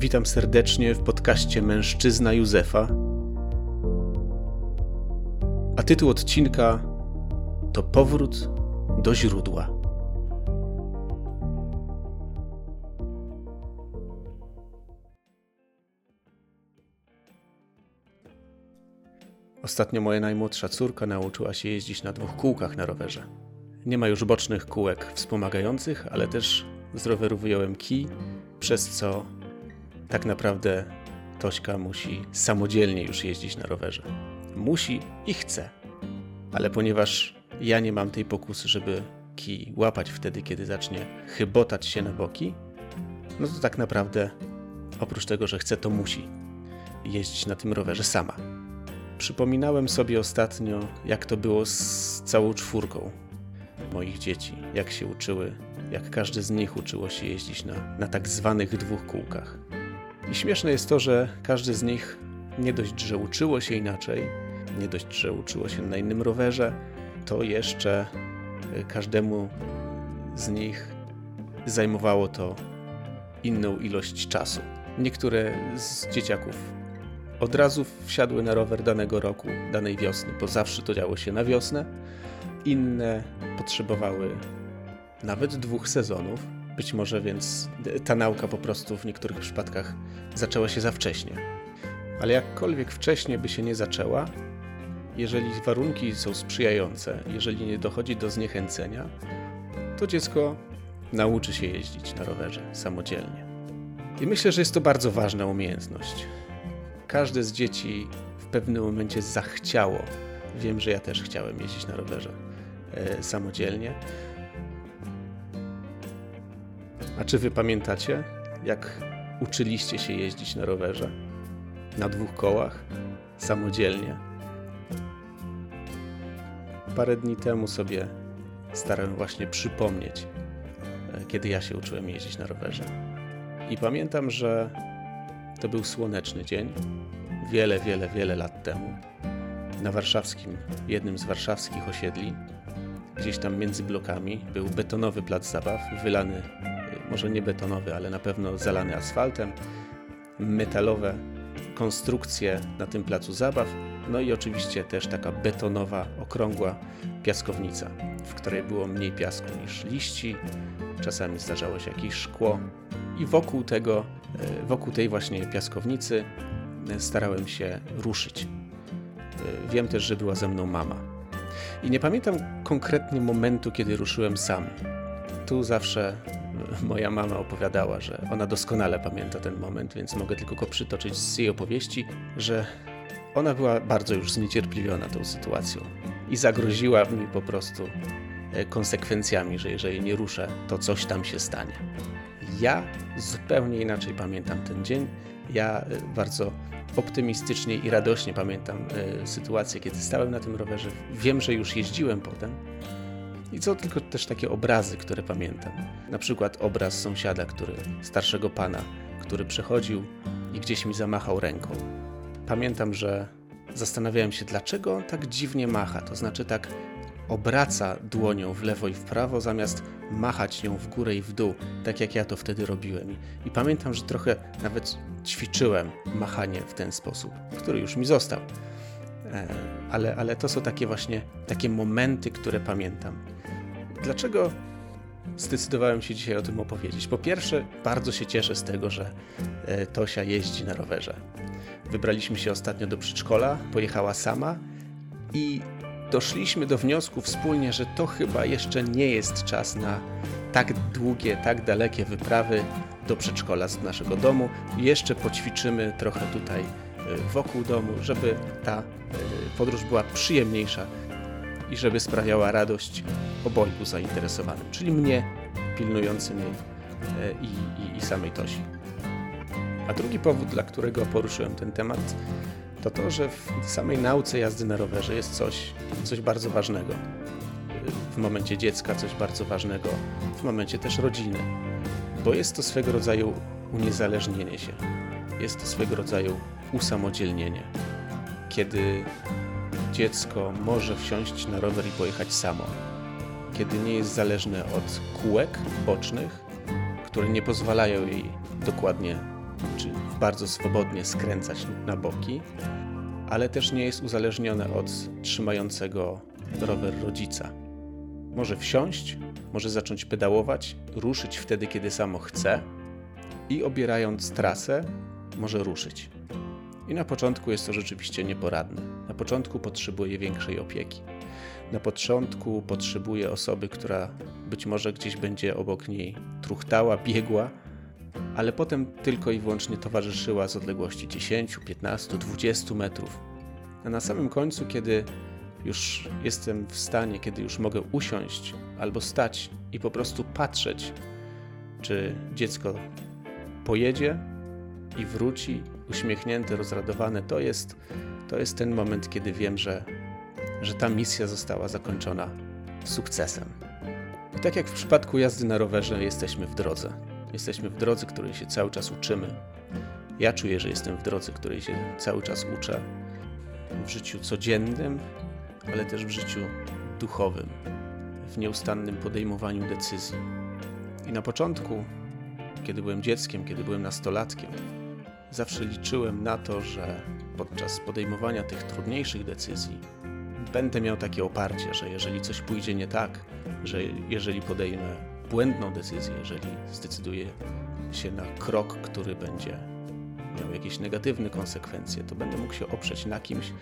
Witam serdecznie w podcaście Mężczyzna Józefa. A tytuł odcinka to Powrót do źródła. Ostatnio moja najmłodsza córka nauczyła się jeździć na dwóch kółkach na rowerze. Nie ma już bocznych kółek wspomagających, ale też z roweru wyjąłem kij, przez co tak naprawdę Tośka musi samodzielnie już jeździć na rowerze. Musi i chce, ale ponieważ ja nie mam tej pokusy, żeby kij łapać wtedy, kiedy zacznie chybotać się na boki, no to tak naprawdę oprócz tego, że chce, to musi jeździć na tym rowerze sama. Przypominałem sobie ostatnio, jak to było z całą czwórką moich dzieci, jak się uczyły, jak każdy z nich uczyło się jeździć na, na tak zwanych dwóch kółkach. I śmieszne jest to, że każdy z nich nie dość, że uczyło się inaczej, nie dość, że uczyło się na innym rowerze, to jeszcze y, każdemu z nich zajmowało to inną ilość czasu. Niektóre z dzieciaków od razu wsiadły na rower danego roku, danej wiosny, bo zawsze to działo się na wiosnę. Inne potrzebowały nawet dwóch sezonów. Być może więc ta nauka po prostu w niektórych przypadkach zaczęła się za wcześnie. Ale jakkolwiek wcześnie by się nie zaczęła, jeżeli warunki są sprzyjające, jeżeli nie dochodzi do zniechęcenia, to dziecko nauczy się jeździć na rowerze samodzielnie. I myślę, że jest to bardzo ważna umiejętność. Każde z dzieci w pewnym momencie zachciało. Wiem, że ja też chciałem jeździć na rowerze e, samodzielnie. A czy wy pamiętacie, jak uczyliście się jeździć na rowerze? Na dwóch kołach? Samodzielnie? Parę dni temu sobie starałem właśnie przypomnieć, e, kiedy ja się uczyłem jeździć na rowerze. I pamiętam, że to był słoneczny dzień, wiele, wiele, wiele lat temu, na warszawskim, jednym z warszawskich osiedli, gdzieś tam między blokami, był betonowy plac zabaw, wylany, może nie betonowy, ale na pewno zalany asfaltem, metalowe konstrukcje na tym placu zabaw, no i oczywiście też taka betonowa, okrągła piaskownica, w której było mniej piasku niż liści, czasami zdarzało się jakieś szkło i wokół tego, e, wokół tej właśnie piaskownicy e, starałem się ruszyć. E, wiem też, że była ze mną mama. I nie pamiętam konkretnie momentu, kiedy ruszyłem sam. Tu zawsze moja mama opowiadała, że ona doskonale pamięta ten moment, więc mogę tylko go przytoczyć z jej opowieści, że ona była bardzo już zniecierpliwiona tą sytuacją i zagroziła mi po prostu konsekwencjami, że jeżeli nie ruszę, to coś tam się stanie. Ja zupełnie inaczej pamiętam ten dzień. Ja e, bardzo optymistycznie i radośnie pamiętam e, sytuację, kiedy stałem na tym rowerze. Wiem, że już jeździłem potem. I co tylko też takie obrazy, które pamiętam. Na przykład obraz sąsiada, który, starszego pana, który przechodził i gdzieś mi zamachał ręką. Pamiętam, że zastanawiałem się, dlaczego on tak dziwnie macha, to znaczy tak obraca dłonią w lewo i w prawo, zamiast machać nią w górę i w dół, tak jak ja to wtedy robiłem. I pamiętam, że trochę nawet ćwiczyłem machanie w ten sposób, który już mi został. E, ale, ale to są takie właśnie takie momenty, które pamiętam. Dlaczego zdecydowałem się dzisiaj o tym opowiedzieć? Po pierwsze, bardzo się cieszę z tego, że e, Tosia jeździ na rowerze. Wybraliśmy się ostatnio do przedszkola, pojechała sama i doszliśmy do wniosku wspólnie, że to chyba jeszcze nie jest czas na tak długie, tak dalekie wyprawy do przedszkola z naszego domu. Jeszcze poćwiczymy trochę tutaj e, wokół domu, żeby ta e, podróż była przyjemniejsza i żeby sprawiała radość obojgu zainteresowanym, czyli mnie pilnującym jej i, i, i samej Tosi. A drugi powód, dla którego poruszyłem ten temat, to to, że w samej nauce jazdy na rowerze jest coś, coś bardzo ważnego. W momencie dziecka coś bardzo ważnego, w momencie też rodziny, bo jest to swego rodzaju uniezależnienie się. Jest to swego rodzaju usamodzielnienie. Kiedy dziecko może wsiąść na rower i pojechać samo, kiedy nie jest zależne od kółek bocznych, które nie pozwalają jej dokładnie czy bardzo swobodnie skręcać na boki, ale też nie jest uzależnione od trzymającego rower rodzica. Może wsiąść, może zacząć pedałować, ruszyć wtedy, kiedy samo chce i obierając trasę, może ruszyć. I na początku jest to rzeczywiście nieporadne. Początku potrzebuje większej opieki. Na początku potrzebuje osoby, która być może gdzieś będzie obok niej truchtała, biegła, ale potem tylko i wyłącznie towarzyszyła z odległości 10, 15, 20 metrów. A na samym końcu, kiedy już jestem w stanie, kiedy już mogę usiąść albo stać i po prostu patrzeć, czy dziecko pojedzie i wróci uśmiechnięte, rozradowane, to jest, to jest ten moment, kiedy wiem, że, że ta misja została zakończona sukcesem. I tak jak w przypadku jazdy na rowerze, jesteśmy w drodze. Jesteśmy w drodze, której się cały czas uczymy. Ja czuję, że jestem w drodze, której się cały czas uczę. W życiu codziennym, ale też w życiu duchowym, w nieustannym podejmowaniu decyzji. I na początku, kiedy byłem dzieckiem, kiedy byłem nastolatkiem, zawsze liczyłem na to, że podczas podejmowania tych trudniejszych decyzji będę miał takie oparcie, że jeżeli coś pójdzie nie tak, że jeżeli podejmę błędną decyzję, jeżeli zdecyduję się na krok, który będzie miał jakieś negatywne konsekwencje, to będę mógł się oprzeć na kimś,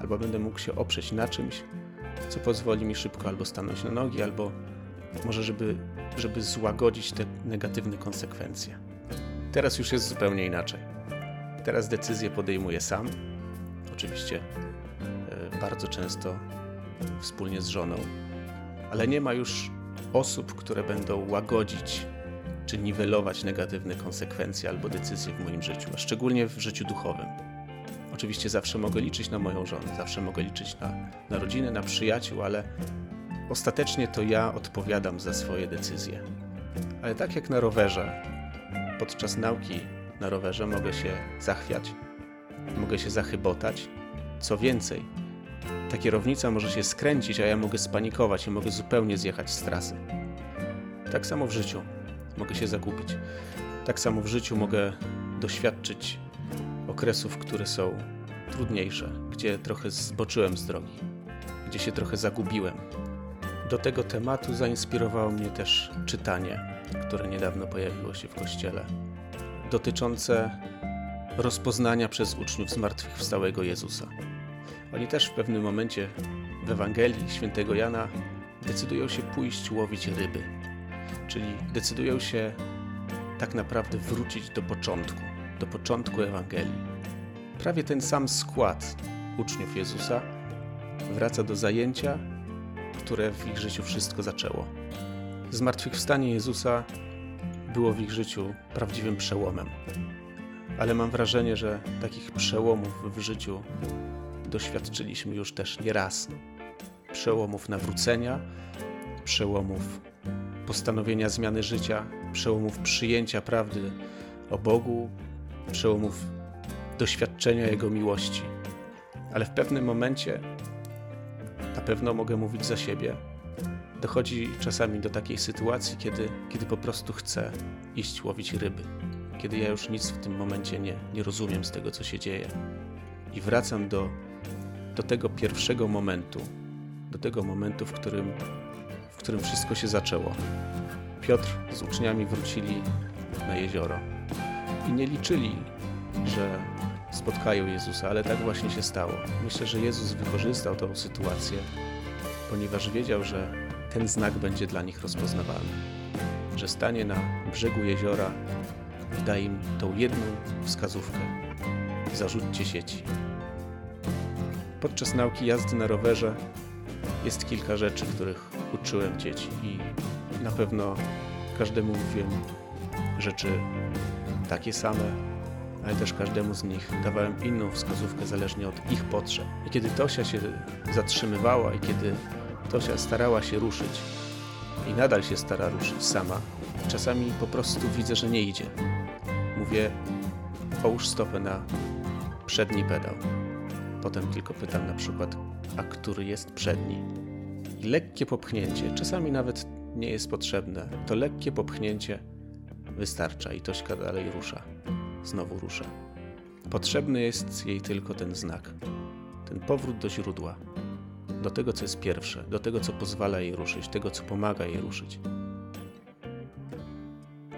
albo będę mógł się oprzeć na czymś, co pozwoli mi szybko albo stanąć na nogi, albo może, żeby, żeby złagodzić te negatywne konsekwencje. Teraz już jest zupełnie inaczej. Teraz decyzję podejmuję sam. Oczywiście e, bardzo często wspólnie z żoną, ale nie ma już osób, które będą łagodzić czy niwelować negatywne konsekwencje albo decyzje w moim życiu, a szczególnie w życiu duchowym. Oczywiście zawsze mogę liczyć na moją żonę, zawsze mogę liczyć na, na rodzinę, na przyjaciół, ale ostatecznie to ja odpowiadam za swoje decyzje. Ale tak jak na rowerze, podczas nauki na rowerze mogę się zachwiać, mogę się zachybotać. Co więcej, ta kierownica może się skręcić, a ja mogę spanikować i mogę zupełnie zjechać z trasy. Tak samo w życiu mogę się zagubić. Tak samo w życiu mogę doświadczyć okresów, które są trudniejsze, gdzie trochę zboczyłem z drogi, gdzie się trochę zagubiłem. Do tego tematu zainspirowało mnie też czytanie, które niedawno pojawiło się w kościele, dotyczące rozpoznania przez uczniów zmartwychwstałego Jezusa. Oni też w pewnym momencie w Ewangelii świętego Jana decydują się pójść łowić ryby, czyli decydują się tak naprawdę wrócić do początku, do początku Ewangelii. Prawie ten sam skład uczniów Jezusa wraca do zajęcia, które w ich życiu wszystko zaczęło. Zmartwychwstanie Jezusa było w ich życiu prawdziwym przełomem. Ale mam wrażenie, że takich przełomów w życiu doświadczyliśmy już też nieraz. Przełomów nawrócenia, przełomów postanowienia zmiany życia, przełomów przyjęcia prawdy o Bogu, przełomów doświadczenia Jego miłości. Ale w pewnym momencie, na pewno mogę mówić za siebie, dochodzi czasami do takiej sytuacji, kiedy, kiedy po prostu chcę iść łowić ryby, kiedy ja już nic w tym momencie nie, nie rozumiem z tego, co się dzieje. I wracam do, do tego pierwszego momentu, do tego momentu, w którym, w którym wszystko się zaczęło. Piotr z uczniami wrócili na jezioro i nie liczyli, że spotkają Jezusa, ale tak właśnie się stało. Myślę, że Jezus wykorzystał tę sytuację, ponieważ wiedział, że ten znak będzie dla nich rozpoznawalny. Że stanie na brzegu jeziora i da im tą jedną wskazówkę. Zarzućcie sieci. Podczas nauki jazdy na rowerze jest kilka rzeczy, których uczyłem dzieci i na pewno każdemu mówiłem rzeczy takie same, ale też każdemu z nich dawałem inną wskazówkę zależnie od ich potrzeb. I kiedy Tosia się zatrzymywała i kiedy Tosia starała się ruszyć i nadal się stara ruszyć sama, czasami po prostu widzę, że nie idzie. Mówię, połóż stopę na przedni pedał. Potem tylko pytam na przykład, a który jest przedni? I lekkie popchnięcie, czasami nawet nie jest potrzebne. To lekkie popchnięcie wystarcza i Tośka dalej rusza znowu rusza. Potrzebny jest jej tylko ten znak, ten powrót do źródła, do tego, co jest pierwsze, do tego, co pozwala jej ruszyć, tego, co pomaga jej ruszyć.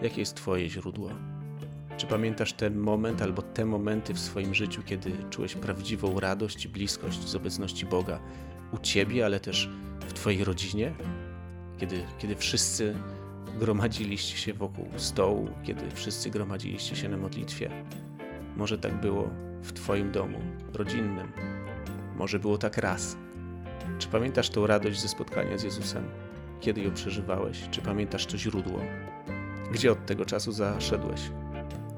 Jakie jest Twoje źródło? Czy pamiętasz ten moment albo te momenty w swoim życiu, kiedy czułeś prawdziwą radość i bliskość z obecności Boga u Ciebie, ale też w Twojej rodzinie? Kiedy, kiedy wszyscy gromadziliście się wokół stołu, kiedy wszyscy gromadziliście się na modlitwie? Może tak było w Twoim domu rodzinnym. Może było tak raz. Czy pamiętasz tą radość ze spotkania z Jezusem? Kiedy ją przeżywałeś? Czy pamiętasz to źródło? Gdzie od tego czasu zaszedłeś?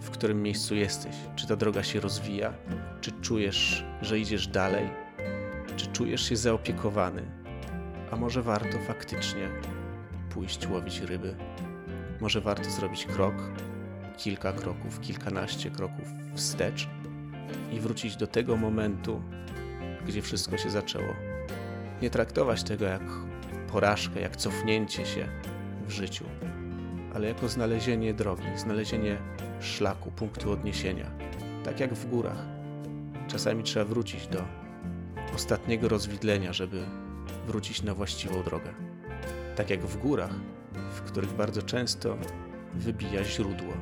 W którym miejscu jesteś? Czy ta droga się rozwija? Czy czujesz, że idziesz dalej? Czy czujesz się zaopiekowany? A może warto faktycznie pójść łowić ryby? Może warto zrobić krok, kilka kroków, kilkanaście kroków wstecz i wrócić do tego momentu, gdzie wszystko się zaczęło. Nie traktować tego jak porażkę, jak cofnięcie się w życiu, ale jako znalezienie drogi, znalezienie szlaku, punktu odniesienia. Tak jak w górach. Czasami trzeba wrócić do ostatniego rozwidlenia, żeby wrócić na właściwą drogę. Tak jak w górach, w których bardzo często wybija źródło.